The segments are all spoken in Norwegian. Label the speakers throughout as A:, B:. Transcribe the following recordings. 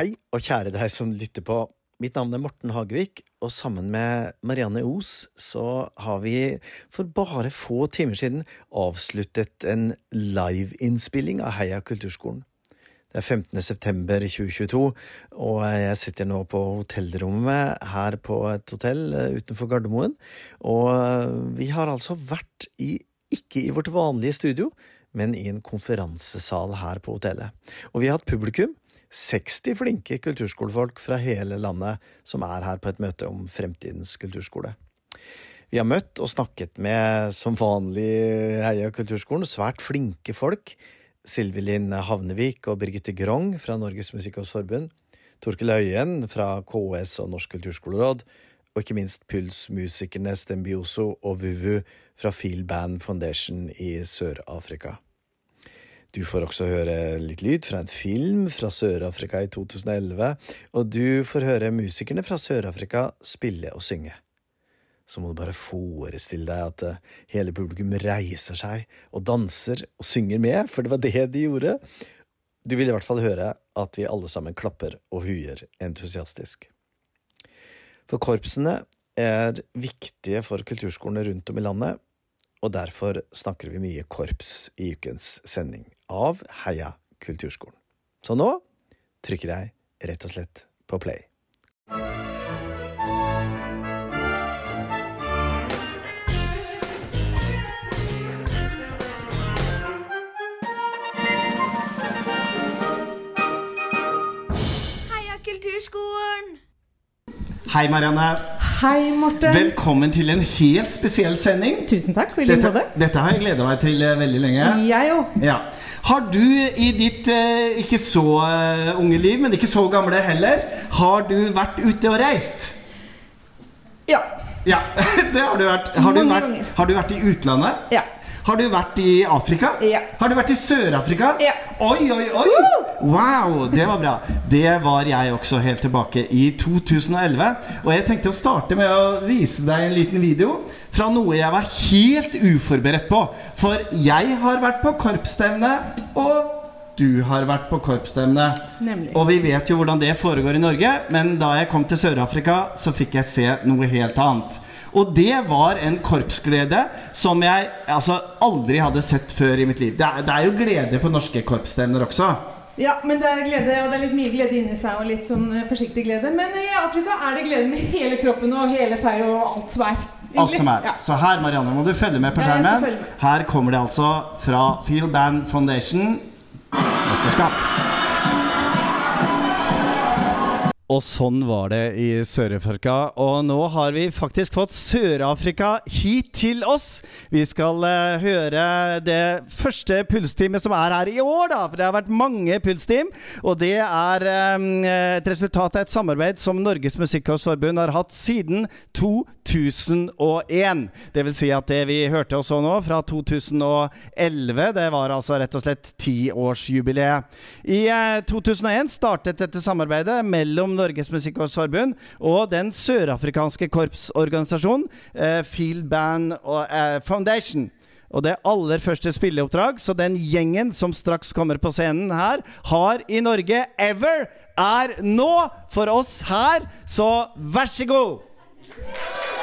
A: Hei og kjære deg som lytter på. Mitt navn er Morten Hagevik, og sammen med Marianne Os så har vi for bare få timer siden avsluttet en liveinnspilling av Heia kulturskolen. Det er 15. september 2022, og jeg sitter nå på hotellrommet her på et hotell eh, utenfor Gardermoen. Og eh, vi har altså vært i, ikke i vårt vanlige studio, men i en konferansesal her på hotellet. Og vi har hatt publikum. 60 flinke kulturskolefolk fra hele landet som er her på et møte om fremtidens kulturskole. Vi har møtt og snakket med, som vanlig Heia kulturskolen, svært flinke folk Silvi Linn Havnevik og Birgitte Grong fra Norges Musikkårsforbund, Torkel Øyen fra KS og Norsk kulturskoleråd, og ikke minst Puls-musikerne Stembioso og Vuvu fra Feel Band Foundation i Sør-Afrika. Du får også høre litt lyd fra en film fra Sør-Afrika i 2011, og du får høre musikerne fra Sør-Afrika spille og synge så må du bare forestille deg at eh, hele publikum reiser seg og danser og synger med, for det var det de gjorde. Du vil i hvert fall høre at vi alle sammen klapper og huier entusiastisk. For korpsene er viktige for kulturskolene rundt om i landet, og derfor snakker vi mye korps i ukens sending av Heia kulturskolen. Så nå trykker jeg rett og slett på play.
B: Hei, Marianne.
C: Hei, Morten.
B: Velkommen til en helt spesiell sending.
C: Tusen takk. Vil
B: dette, dette har jeg gleda meg til uh, veldig lenge.
C: Jeg òg.
B: Ja. Har du i ditt uh, ikke så uh, unge liv, men ikke så gamle heller, har du vært ute og reist?
C: Ja.
B: Ja, det har du vært. Har du vært, har du vært i utlandet?
C: Ja.
B: Har du vært i Afrika?
C: Ja.
B: Har du vært i Sør-Afrika?
C: Ja.
B: Oi, oi, oi! Wow, det var bra. Det var jeg også helt tilbake i 2011. Og jeg tenkte å starte med å vise deg en liten video fra noe jeg var helt uforberedt på. For jeg har vært på korpsstevne, og du har vært på korpsstevne. Og vi vet jo hvordan det foregår i Norge, men da jeg kom til Sør-Afrika, så fikk jeg se noe helt annet. Og det var en korpsglede som jeg altså, aldri hadde sett før i mitt liv. Det er, det er jo glede på norske korpsstevner også.
C: Ja, men det er glede, og det er litt mye glede inni seg, og litt sånn eh, forsiktig glede. Men i Afrika er det glede med hele kroppen og hele seg og alt som er. Egentlig.
B: Alt som er.
C: Ja.
B: Så her Marianne, må du følge med på skjermen. Her kommer det altså fra Feel Band Foundation mesterskap. Og sånn var det i Sør-Afrika. Og nå har vi faktisk fått Sør-Afrika hit til oss. Vi skal uh, høre det første pulsteamet som er her i år, da. For det har vært mange pulsteam. Og det er um, et resultat av et samarbeid som Norges Musikkårsforbund har hatt siden 2001. Det vil si at det vi hørte og nå, fra 2011, det var altså rett og slett tiårsjubileet. I uh, 2001 startet dette samarbeidet mellom Norges Musikkårsforbund og den sørafrikanske korpsorganisasjonen eh, Field Band eh, Foundation. Og det aller første spilleoppdrag, så den gjengen som straks kommer på scenen her, har i Norge ever, er nå for oss her. Så vær så god!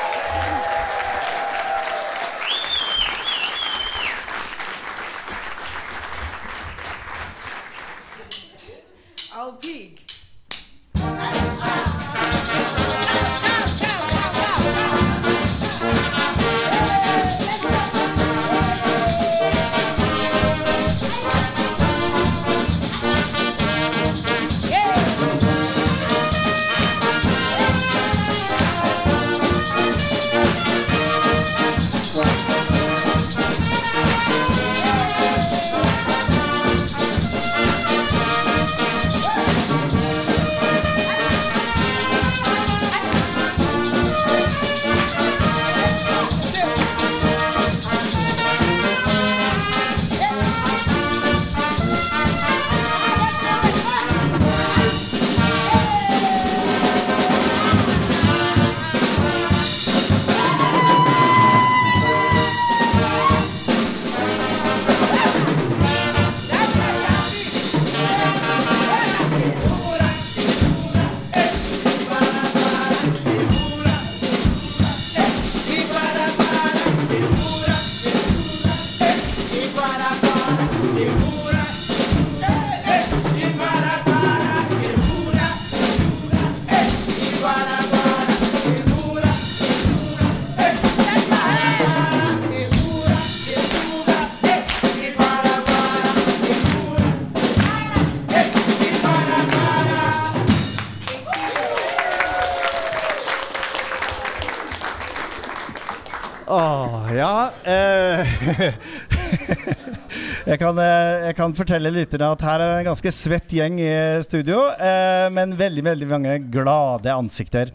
B: jeg, kan, eh, jeg, kan, fortelle lytterne at her er det en ganske svett gjeng i studio. Eh, men veldig veldig mange glade ansikter.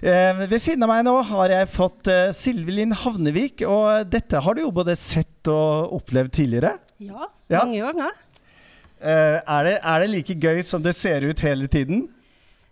B: Eh, ved siden av meg nå har jeg fått eh, Silvelin Havnevik. Og dette har du jo både sett og opplevd tidligere?
D: Ja, mange ja. ganger.
B: Eh, er, det, er det like gøy som det ser ut hele tiden?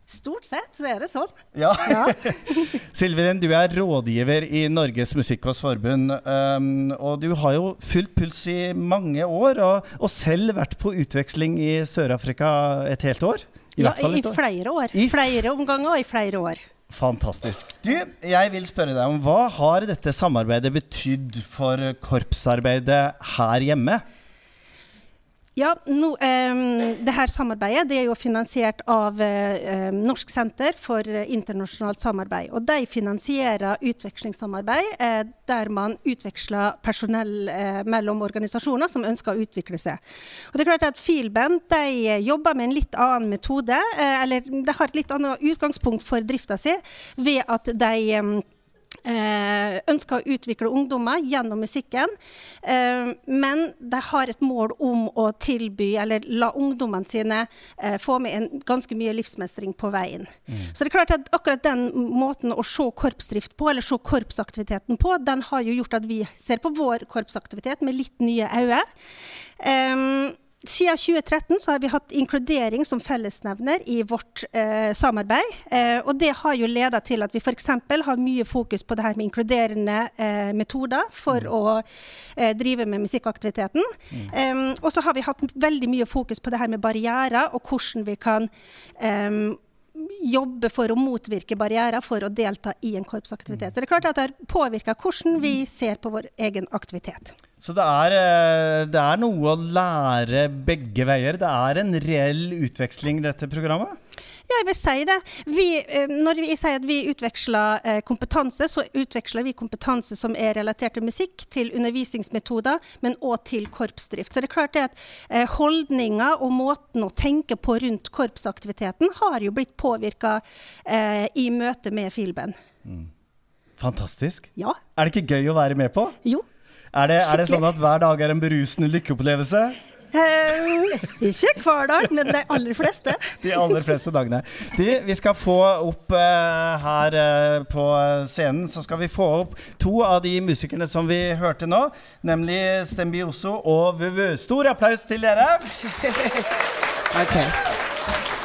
D: Stort sett så er det sånn.
B: Ja. ja. Silvien, du er rådgiver i Norges Musikkårs Forbund. Um, og du har jo fulgt puls i mange år, og, og selv vært på utveksling i Sør-Afrika et helt år?
D: I ja, i år. flere år. I flere omganger og i flere år.
B: Fantastisk. Du, jeg vil spørre deg om hva har dette samarbeidet betydd for korpsarbeidet her hjemme?
D: Ja, no, um, det her samarbeidet det er jo finansiert av uh, Norsk senter for internasjonalt samarbeid. Og de finansierer utvekslingssamarbeid uh, der man utveksler personell uh, mellom organisasjoner som ønsker å utvikle seg. Og det er klart at Feelband de jobber med en litt annen metode, eller de har et litt annet utgangspunkt for drifta si, ved at de um, Eh, ønsker å utvikle ungdommer gjennom musikken. Eh, men de har et mål om å tilby, eller la ungdommene sine eh, få med en ganske mye livsmestring på veien. Mm. Så det er klart at akkurat den måten å se korpsdrift på, eller se korpsaktiviteten på, den har jo gjort at vi ser på vår korpsaktivitet med litt nye øyne. Um, siden 2013 så har vi hatt inkludering som fellesnevner i vårt eh, samarbeid. Eh, og det har jo leda til at vi f.eks. har mye fokus på det her med inkluderende eh, metoder for mm. å eh, drive med musikkaktiviteten. Mm. og så har vi hatt veldig mye fokus på det her med barrierer, og hvordan vi kan jobbe for å motvirke barrierer for å delta i en korpsaktivitet. Mm. Så det er klart at det har påvirka hvordan vi ser på vår egen aktivitet.
B: Så det er, eh, det er, noe å lære begge veier. Det er en reell utveksling, dette programmet?
D: Ja, jeg vil si det. Vi, eh, når vi sier at vi utveksler eh, kompetanse, så utveksler vi kompetanse som er relatert til musikk, til undervisningsmetoder, men òg til korpsdrift. Så det er klart det at holdninger og måten å tenke på rundt korpsaktiviteten har jo blitt påvirka eh, i møte med Filben. Mm.
B: Fantastisk.
D: Ja.
B: Er det ikke gøy å være med på?
D: Jo,
B: er det, er det, sånn at hver dag er en berusende lykkeopplevelse?
D: Uh, ikke hver dag, men de aller fleste.
B: de aller fleste dagene. De, vi skal få opp uh, her uh, på scenen Så skal vi få opp to av de musikerne som vi hørte nå, nemlig Stembioso og Vuvu. Stor applaus til dere.
E: okay.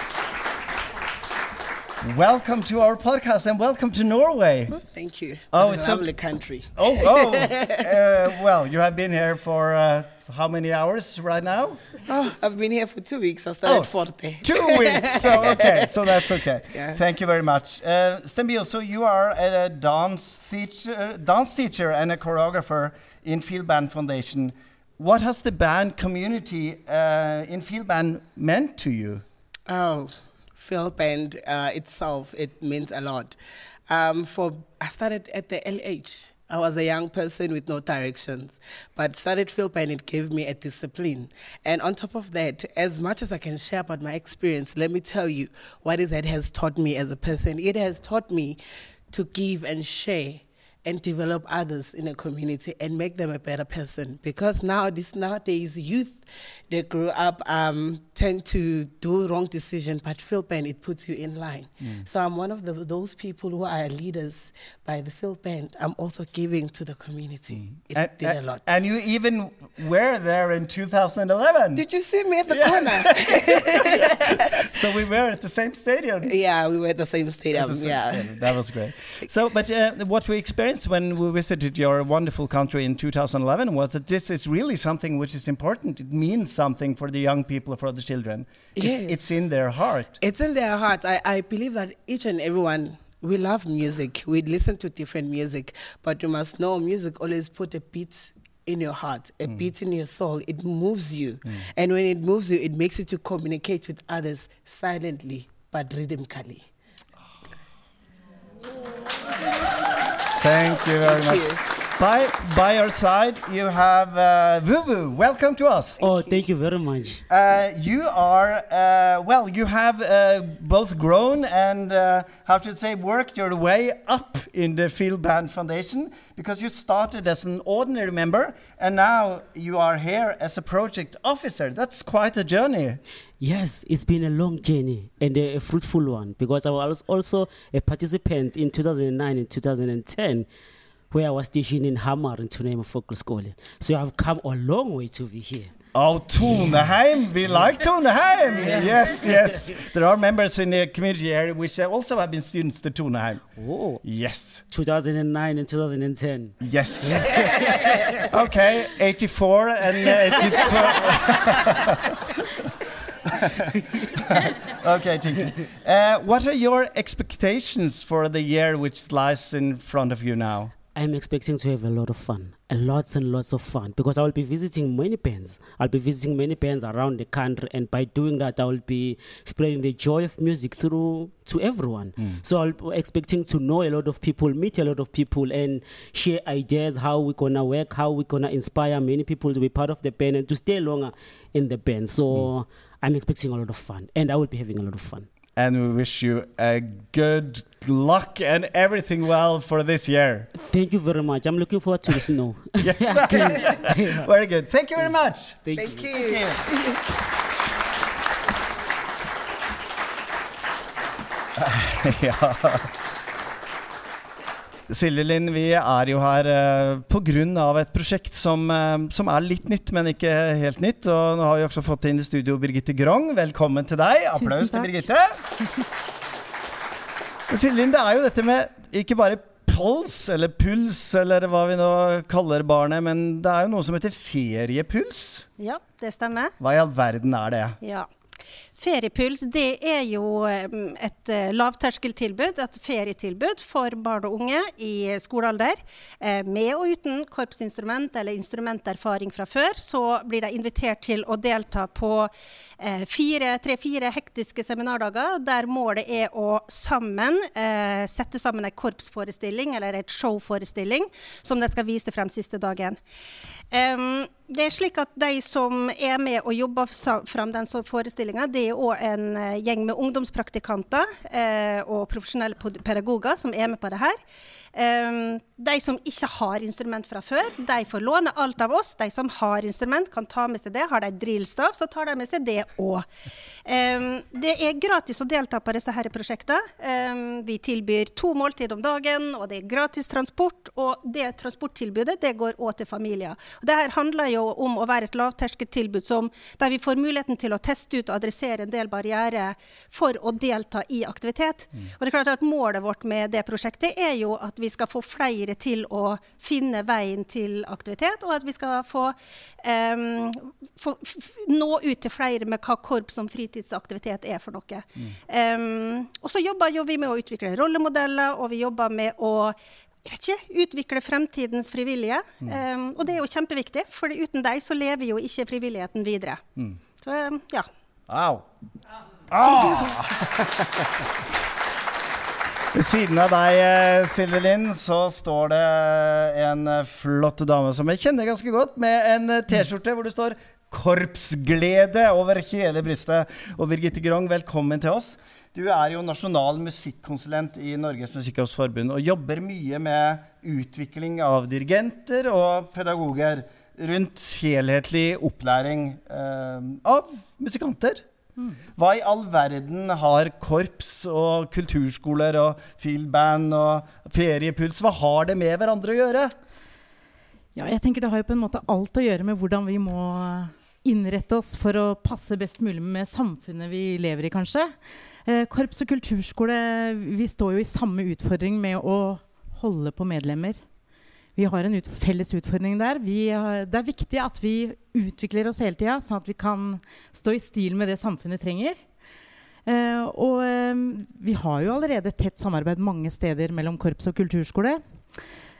B: Welcome to our podcast and welcome to Norway.
E: Thank you. Oh, it's a lovely country.
B: Oh, oh. uh, well, you have been here for uh, how many hours right now?
E: Oh, I've been here for two weeks. I started oh, 40.
B: Two weeks. So okay, so that's okay. Yeah. Thank you very much, uh, Stembio. So you are a dance teacher, dance teacher, and a choreographer in Field Band Foundation. What has the band community uh, in Field Band meant to you?
E: Oh field band uh, itself, it means a lot. Um, for I started at the LH. I was a young person with no directions, but started field band. It gave me a discipline, and on top of that, as much as I can share about my experience, let me tell you what is that has taught me as a person. It has taught me to give and share and develop others in a community and make them a better person. Because now, this nowadays, youth they grow up um, tend to do wrong decision, but field band it puts you in line. Mm. So I'm one of the, those people who are leaders by the field band. I'm also giving to the community. Mm. It and, did
B: and,
E: a lot.
B: And you even were there in 2011.
E: Did you see me at the yeah.
B: corner? so we were at the same stadium.
E: Yeah, we were at the same stadium. The same yeah,
B: stadium. that was great. So, but uh, what we experienced when we visited your wonderful country in 2011 was that this is really something which is important. It means something for the young people, for the children. Yes. It's, it's in their heart.
E: It's in their heart. I, I believe that each and everyone we love music. We listen to different music, but you must know music always put a beat in your heart, a mm. beat in your soul. It moves you. Mm. And when it moves you, it makes you to communicate with others silently but rhythmically.
B: Thank you very
E: Thank
B: much.
E: You.
B: By, by your side, you have uh, Vuvu. Welcome to us.
F: Oh, thank you very much.
B: Uh, you are, uh, well, you have uh, both grown and, uh, how to say, worked your way up in the Field Band Foundation because you started as an ordinary member and now you are here as a project officer. That's quite a journey.
F: Yes, it's been a long journey and a, a fruitful one because I was also a participant in 2009 and 2010 where I was stationed in Hamar in Tunheim Folkskole. So I've come a long way to be here.
B: Oh, Toneheim. We like Toneheim. Yes, yes. There are members in the community area which also have been students to Toneheim.
F: Oh,
B: Yes.
F: 2009 and 2010.
B: Yes. okay, 84 and uh, 84. okay, thank you. Uh, what are your expectations for the year which lies in front of you now?
F: I'm expecting to have a lot of fun, a lots and lots of fun, because I will be visiting many bands. I'll be visiting many bands around the country, and by doing that, I will be spreading the joy of music through to everyone. Hmm. So I'll be expecting to know a lot of people, meet a lot of people, and share ideas how we're gonna work, how we're gonna inspire many people to be part of the band and to stay longer in the band. So hmm. I'm expecting a lot of fun, and I will be having a lot of fun.
B: And we wish you a good luck and everything well for this year.
F: Thank you very much. I'm looking forward to the snow.
B: Yes. very good. Thank you very much.
F: Thank,
E: Thank
F: you.
E: you.
B: ja. Silje Linn, vi er jo her uh, pga. et prosjekt som, eh, som er litt nytt, men ikke helt nytt. Og nå har vi også fått inn i studio Birgitte Grong. Velkommen til deg. Applaus til. Birgitte. Silje Linn, det er jo dette med ikke bare pols, eller puls, eller hva vi nå kaller barnet, men det er jo noe som heter feriepuls.
D: Ja, det stemmer.
B: Hva i all verden er det?
D: Ja. Feriepuls det er jo eh, et eh, lavterskeltilbud, et ferietilbud for barn og unge i skolealder. Eh, Med og uten korpsinstrument eller instrumenterfaring fra før, så blir de invitert til å delta på fire- tre-fire hektiske seminardager, der målet er å sammen sette sammen en korpsforestilling eller et showforestilling som de skal vise frem siste dagen. Det er slik at De som er med og jobber frem den forestillinga, det er òg en eh, gjeng med ungdomspraktikanter eh, og profesjonelle pedagoger som er med på det her. Eh, de som ikke har instrument fra før, de får låne alt av oss. De som har instrument, kan ta med seg det. Har de drillstav, så tar de med seg det òg. det er gratis å delta på disse her prosjektene. Em, vi tilbyr to måltid om dagen, og det er gratis transport. Og det transporttilbudet det går òg til familier. Og det her handler jo om å være et lavterskeltilbud der vi får muligheten til å teste ut og adressere en del barrierer for å delta i aktivitet. Og det er klart at Målet vårt med det prosjektet er jo at vi skal få flere til å finne veien til aktivitet, og at vi skal få, um, få nå ut til flere med hva korps som fritidsaktivitet er for noe. Em, og så jobber jo vi med å utvikle rollemodeller, og vi jobber med å vet ikke, utvikle fremtidens frivillige. Em, og det er jo kjempeviktig, for uten deg så lever jo ikke frivilligheten videre. Så em, ja.
B: Au. Ah. Ved siden av deg, eh, Silje Lind, så står det en eh, flott dame som jeg kjenner ganske godt, med en eh, T-skjorte hvor det står 'Korpsglede' over hele brystet. Og Birgitte Grong, velkommen til oss. Du er jo nasjonal musikkonsulent i Norges Musikkhøgskoleforbund og jobber mye med utvikling av dirigenter og pedagoger rundt helhetlig opplæring eh, av musikanter. Hva i all verden har korps og kulturskoler og fieldband og feriepuls Hva har det med hverandre å gjøre?
G: Ja, jeg tenker Det har jo på en måte alt å gjøre med hvordan vi må innrette oss for å passe best mulig med samfunnet vi lever i, kanskje. Eh, korps og kulturskole vi står jo i samme utfordring med å holde på medlemmer. Vi har en ut felles utfordring der. Har, det er viktig at vi utvikler oss hele tida, sånn at vi kan stå i stil med det samfunnet trenger. Eh, og eh, vi har jo allerede tett samarbeid mange steder mellom korps og kulturskole.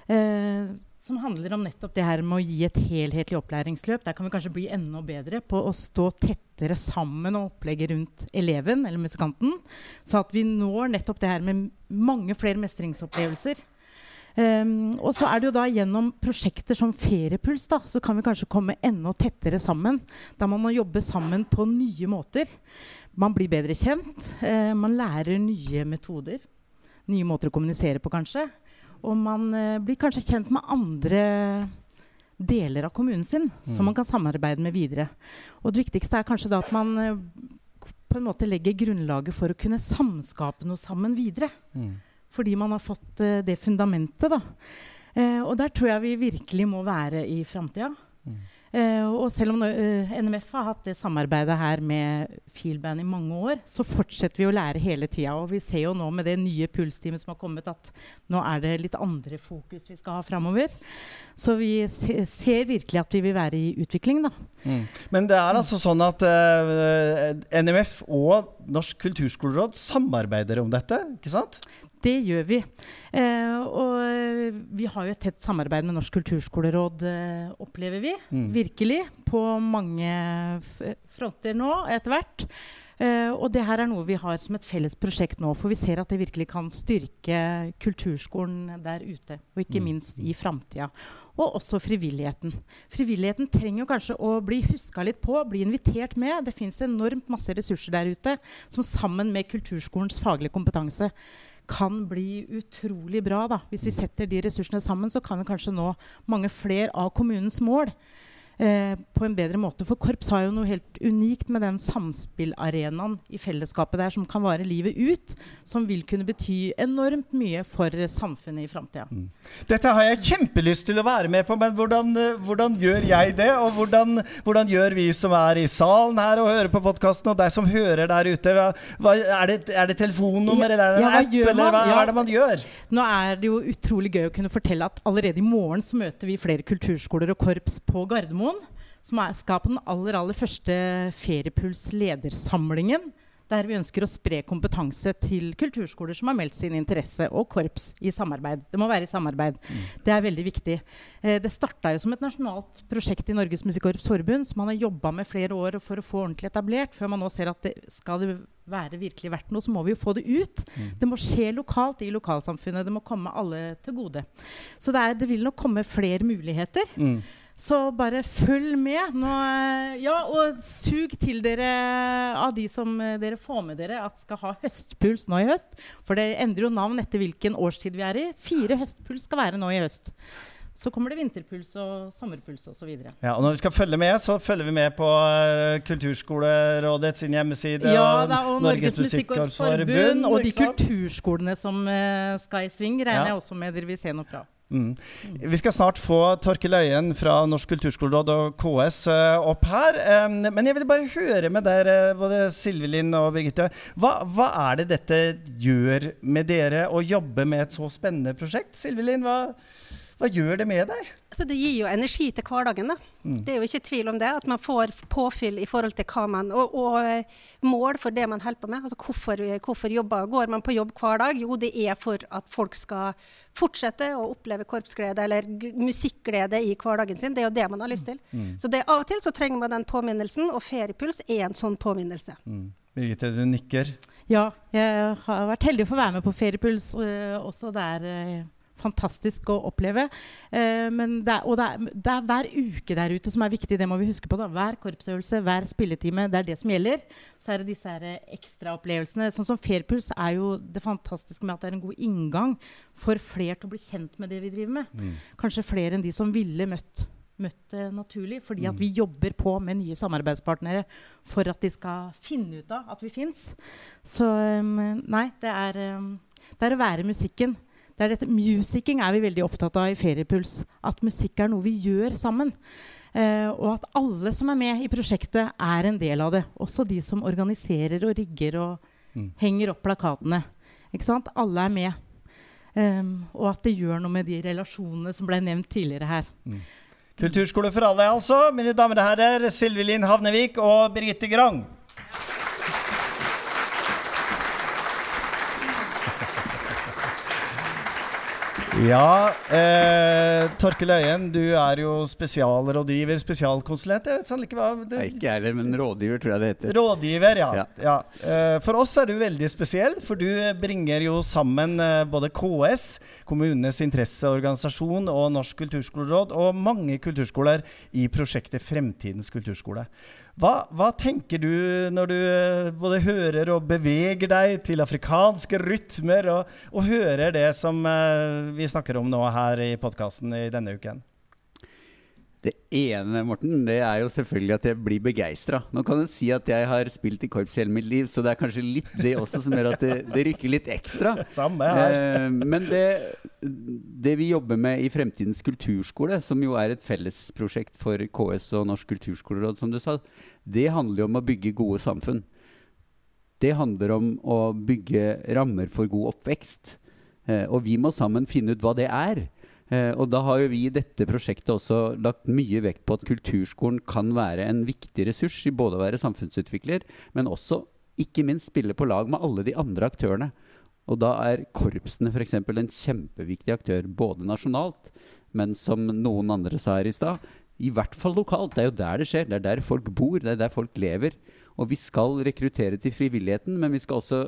G: Eh, som handler om nettopp det her med å gi et helhetlig opplæringsløp. Der kan vi kanskje bli enda bedre på å stå tettere sammen og opplegge rundt eleven eller musikanten. Så at vi når nettopp det her med mange flere mestringsopplevelser. Um, og så er det jo da gjennom prosjekter som Feriepuls da, så kan vi kanskje komme enda tettere sammen. Der man må jobbe sammen på nye måter. Man blir bedre kjent. Uh, man lærer nye metoder. Nye måter å kommunisere på, kanskje. Og man uh, blir kanskje kjent med andre deler av kommunen sin mm. som man kan samarbeide med videre. Og det viktigste er kanskje da at man uh, på en måte legger grunnlaget for å kunne samskape noe sammen videre. Mm fordi man har fått uh, det fundamentet. Da. Uh, og der tror jeg vi virkelig må være i framtida. Mm. Uh, og selv om NMF har hatt det samarbeidet her med Feelband i mange år, så fortsetter vi å lære hele tida. Og vi ser jo nå med det nye pulsteamet som har kommet, at nå er det litt andre fokus vi skal ha framover. Så vi se, ser virkelig at vi vil være i utvikling, da.
B: Mm. Men det er altså sånn at NMF og Norsk kulturskoleråd samarbeider om dette, ikke sant?
G: Det gjør vi. Eh, og vi har jo et tett samarbeid med Norsk kulturskoleråd, eh, opplever vi. Mm. Virkelig. På mange fronter nå etter hvert. Eh, og det her er noe vi har som et felles prosjekt nå, for vi ser at det virkelig kan styrke kulturskolen der ute. Og ikke mm. minst i framtida. Og også frivilligheten. Frivilligheten trenger jo kanskje å bli huska litt på, bli invitert med. Det fins enormt masse ressurser der ute som sammen med kulturskolens faglige kompetanse kan bli utrolig bra. Da. Hvis vi setter de ressursene sammen, så kan vi kanskje nå mange flere av kommunens mål eh, på en bedre måte. For korps har jo noe helt unikt med den samspillarenaen i fellesskapet der som kan vare livet ut. Som vil kunne bety enormt mye for samfunnet i framtida. Mm.
B: Dette har jeg kjempelyst til å være med på, men hvordan, eh, hvordan gjør jeg det? Og hvordan, hvordan, gjør vi som er i salen her og hører på podkasten, og deg som hører der ute? Hva, hva, er, det, er, det, telefonnummer, eller er det ja, app, eller hva, ja. hva, er det man gjør?
G: Nå er det jo utrolig gøy å kunne fortelle at allerede i morgen så møter vi flere kulturskoler og korps på Gardermoen, som er, skal på den aller, aller første Feriepuls ledersamlingen. Der vi ønsker å spre kompetanse til kulturskoler som har meldt sin interesse, og korps i samarbeid. Det må være i samarbeid. Mm. Det er veldig viktig. Eh, det starta jo som et nasjonalt prosjekt i Norges Musikkorps Forbund, som man har jobba med flere år for å få ordentlig etablert. Før man nå ser at det, skal det være virkelig verdt noe, så må vi jo få det ut. Mm. Det må skje lokalt i lokalsamfunnet. Det må komme alle til gode. Så det, er, det vil nok komme flere muligheter. Mm. Så bare følg med. Nå, ja, og sug til dere av de som dere får med dere at skal ha høstpuls nå i høst. For det endrer jo navn etter hvilken årstid vi er i. Fire høstpuls skal være nå i høst. Så kommer det vinterpuls og sommerpuls osv.
B: Ja, og når vi skal følge med, så følger vi med på uh, Kulturskolerådet sin hjemmeside.
G: Ja, da, og Norges, Norges Musikkorpsforbund. Og de kulturskolene som uh, skal i sving, regner ja. jeg også med dere vil se noe fra. Mm.
B: Vi skal snart få Torkil Øyen fra Norsk kulturskoleråd og KS uh, opp her. Men jeg vil bare høre med dere, både Silvelin og Birgitte. Hva, hva, er det dette gjør med dere å jobbe med et så spennende prosjekt? Silvelin, hva, hva gjør det med deg?
D: Altså, det gir jo energi til hverdagen. Mm. Det er jo ikke tvil om det. At man får påfyll i forhold til hva man Og, og eh, mål for det man holder på med. Altså, hvorfor, hvorfor jobber, går man på jobb hver dag? Jo, det er for at folk skal fortsette å oppleve korpsglede eller musikkglede i hverdagen sin. Det er jo det man har lyst til. Mm. Så det, av og til så trenger man den påminnelsen, og Feriepuls er en sånn påminnelse. Mm.
B: Birgitte, du nikker.
G: Ja, jeg har vært heldig å få være med på Feriepuls øh, også der. Øh, fantastisk å oppleve. Eh, men det er, og det er, det er, hver uke der ute som er viktig. Det må vi huske på. da. Hver korpsøvelse, hver spilletime. Det er det som gjelder. Så er det disse ekstraopplevelsene. Sånn som Fairpuls er jo det fantastiske med at det er en god inngang for flere til å bli kjent med det vi driver med. Mm. Kanskje flere enn de som ville møtt møtt det naturlig. Fordi at mm. vi jobber på med nye samarbeidspartnere for at de skal finne ut av at vi fins. Så um, nei, det er, um, det er å være musikken. Det er dette, Musicking er vi veldig opptatt av i Feriepuls. At musikk er noe vi gjør sammen. Uh, og at alle som er med i prosjektet, er en del av det. Også de som organiserer og rigger og mm. henger opp plakatene. Ikke sant? Alle er med. Um, og at det gjør noe med de relasjonene som ble nevnt tidligere her. Mm.
B: Kulturskole for alle, altså. Mine damer og herrer, Silvelin Havnevik og Birgitte Grang. Ja, eh, Torkel Øyen, du er jo spesialrådgiver, spesialkonsulent. Jeg vet sånn ikke hva det,
H: Nei, ikke jeg heller, men rådgiver tror jeg det heter.
B: Rådgiver, ja.
H: Ja.
B: ja. Eh, For oss er du veldig spesiell, for du bringer jo sammen eh, både KS, kommunenes interesseorganisasjon og Norsk kulturskoleråd, og mange kulturskoler i prosjektet Fremtidens kulturskole. Hva, hva tenker du når du eh, både hører og beveger deg til afrikanske rytmer, og, og hører det som eh, vi snakker om nå her i podkasten i denne uken?
H: Det ene, Morten, det er jo selvfølgelig at jeg blir begeistra. Nå kan du si at jeg har spilt i korps hele mitt liv, så det er kanskje litt det også som gjør at det, det rykker litt ekstra.
B: Samme her.
H: Eh, men det, det vi jobber med i Fremtidens kulturskole, som jo er et fellesprosjekt for KS og Norsk kulturskoleråd, som du sa, det handler jo om å bygge gode samfunn. Det handler om å bygge rammer for god oppvekst. Eh, og vi må sammen finne ut hva det er. Eh, og da har jo vi i dette prosjektet også lagt mye vekt på at kulturskolen kan være en viktig ressurs i både å være samfunnsutvikler, men også ikke minst spille på lag med alle de andre aktørene. Og da er korpsene f.eks. en kjempeviktig aktør, både nasjonalt, men som noen andre sa her i stad, i hvert fall lokalt. Det er jo der det skjer. Det er der folk bor, det er der folk lever. Og vi skal rekruttere til frivilligheten, men vi skal også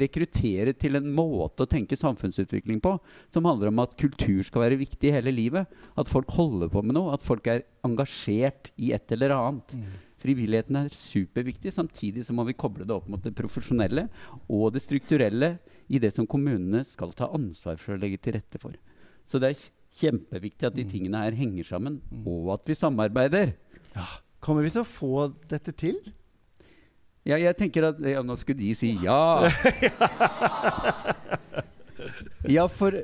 H: rekruttere til en måte å tenke samfunnsutvikling på som handler om at kultur skal være viktig hele livet. At folk holder på med noe, at folk er engasjert i et eller annet. Frivilligheten er superviktig, samtidig så må vi koble det opp mot det profesjonelle og det strukturelle i det som kommunene skal ta ansvar for å legge til rette for. Så det er kjempeviktig at de tingene her henger sammen, og at vi samarbeider.
B: Kommer vi til å få dette til?
H: Ja, jeg tenker at ja, Nå skulle de si ja. Ja, for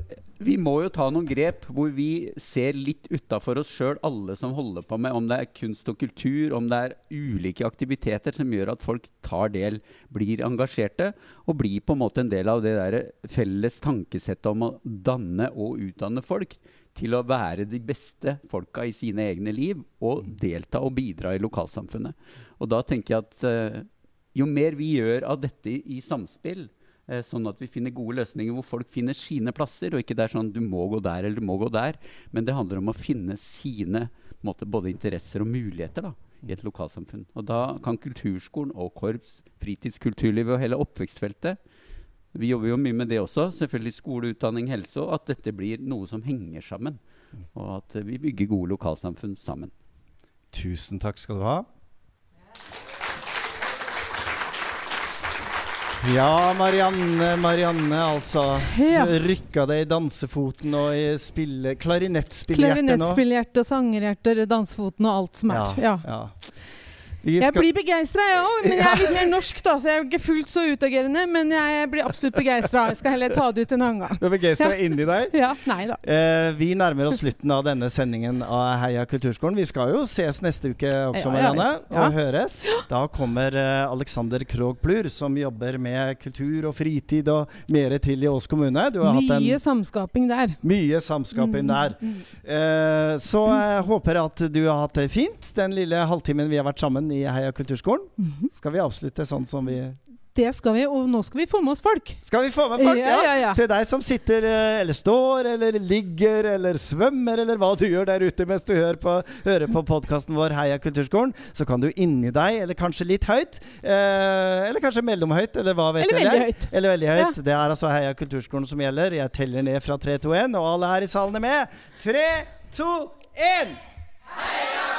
H: vi må jo ta noen grep hvor vi ser litt utafor oss sjøl, alle som holder på med om det er kunst og kultur, om det er ulike aktiviteter som gjør at folk tar del, blir engasjerte, og blir på en måte en del av det der felles tankesettet om å danne og utdanne folk til å være de beste folka i sine egne liv, og delta og bidra i lokalsamfunnet. Og da tenker jeg at eh, jo mer vi gjør av dette i, i samspill, eh, sånn at vi finner gode løsninger hvor folk finner sine plasser, og ikke det er sånn du må gå der eller du må gå der, men det handler om å finne sine måte, både interesser og muligheter da, i et lokalsamfunn. Og da kan kulturskolen og korps, fritidskulturlivet og hele oppvekstfeltet vi jobber jo mye med det også. Selvfølgelig skole, utdanning, helse. Og at dette blir noe som henger sammen. Og at vi bygger gode lokalsamfunn sammen.
B: Tusen takk skal du ha. Ja, Marianne, Marianne, altså.
C: Ja.
B: Rykka det i dansefoten og i spille, klarinettspillehjertet nå.
C: og sangerhjerter, dansefoten og alt som er. Ja.
B: ja. Vi
C: Jeg blir begeistra, jeg òg, men jeg er litt mer norsk, da, så jeg er ikke fullt så utagerende. Men jeg blir absolutt begeistra. Jeg skal heller ta det ut en annen gang.
B: Du er begeistra
C: Ja.
B: inni deg?
C: Ja, nei da.
B: Eh, vi nærmer oss slutten av denne sendingen av Heia kulturskolen. Vi skal jo ses neste uke også, Marianne,
C: ja.
B: og høres. Da kommer eh, Alexander Krogh Plur, som jobber med kultur og fritid og mer til i Ås kommune. Du har hatt en
C: Mye samskaping der.
B: mye samskaping
C: Mm,
B: der.
C: mm.
B: Eh, så jeg håper at du har hatt det fint den lille halvtimen vi har vært sammen i Heia kulturskolen.
C: Mhm.
B: Skal vi avslutte sånn som vi
C: Det skal vi, og nå skal vi få med oss folk.
B: Skal vi få med folk?
C: Ja, ja, ja.
B: Til deg som sitter eh, eller står eller ligger eller svømmer eller hva du gjør der ute mens du hører på, hører på podkasten vår Heia kulturskolen, så kan du inni deg, eller kanskje litt høyt, eh, eller kanskje mellomhøyt, eller hva vet
C: Eller
B: jeg.
C: veldig høyt.
B: Eller veldig høyt. Det er altså Heia kulturskolen som gjelder. Jeg teller ned fra 3, 2, 1, og alle her i salen er med. 3, 2, 1!
I: Thank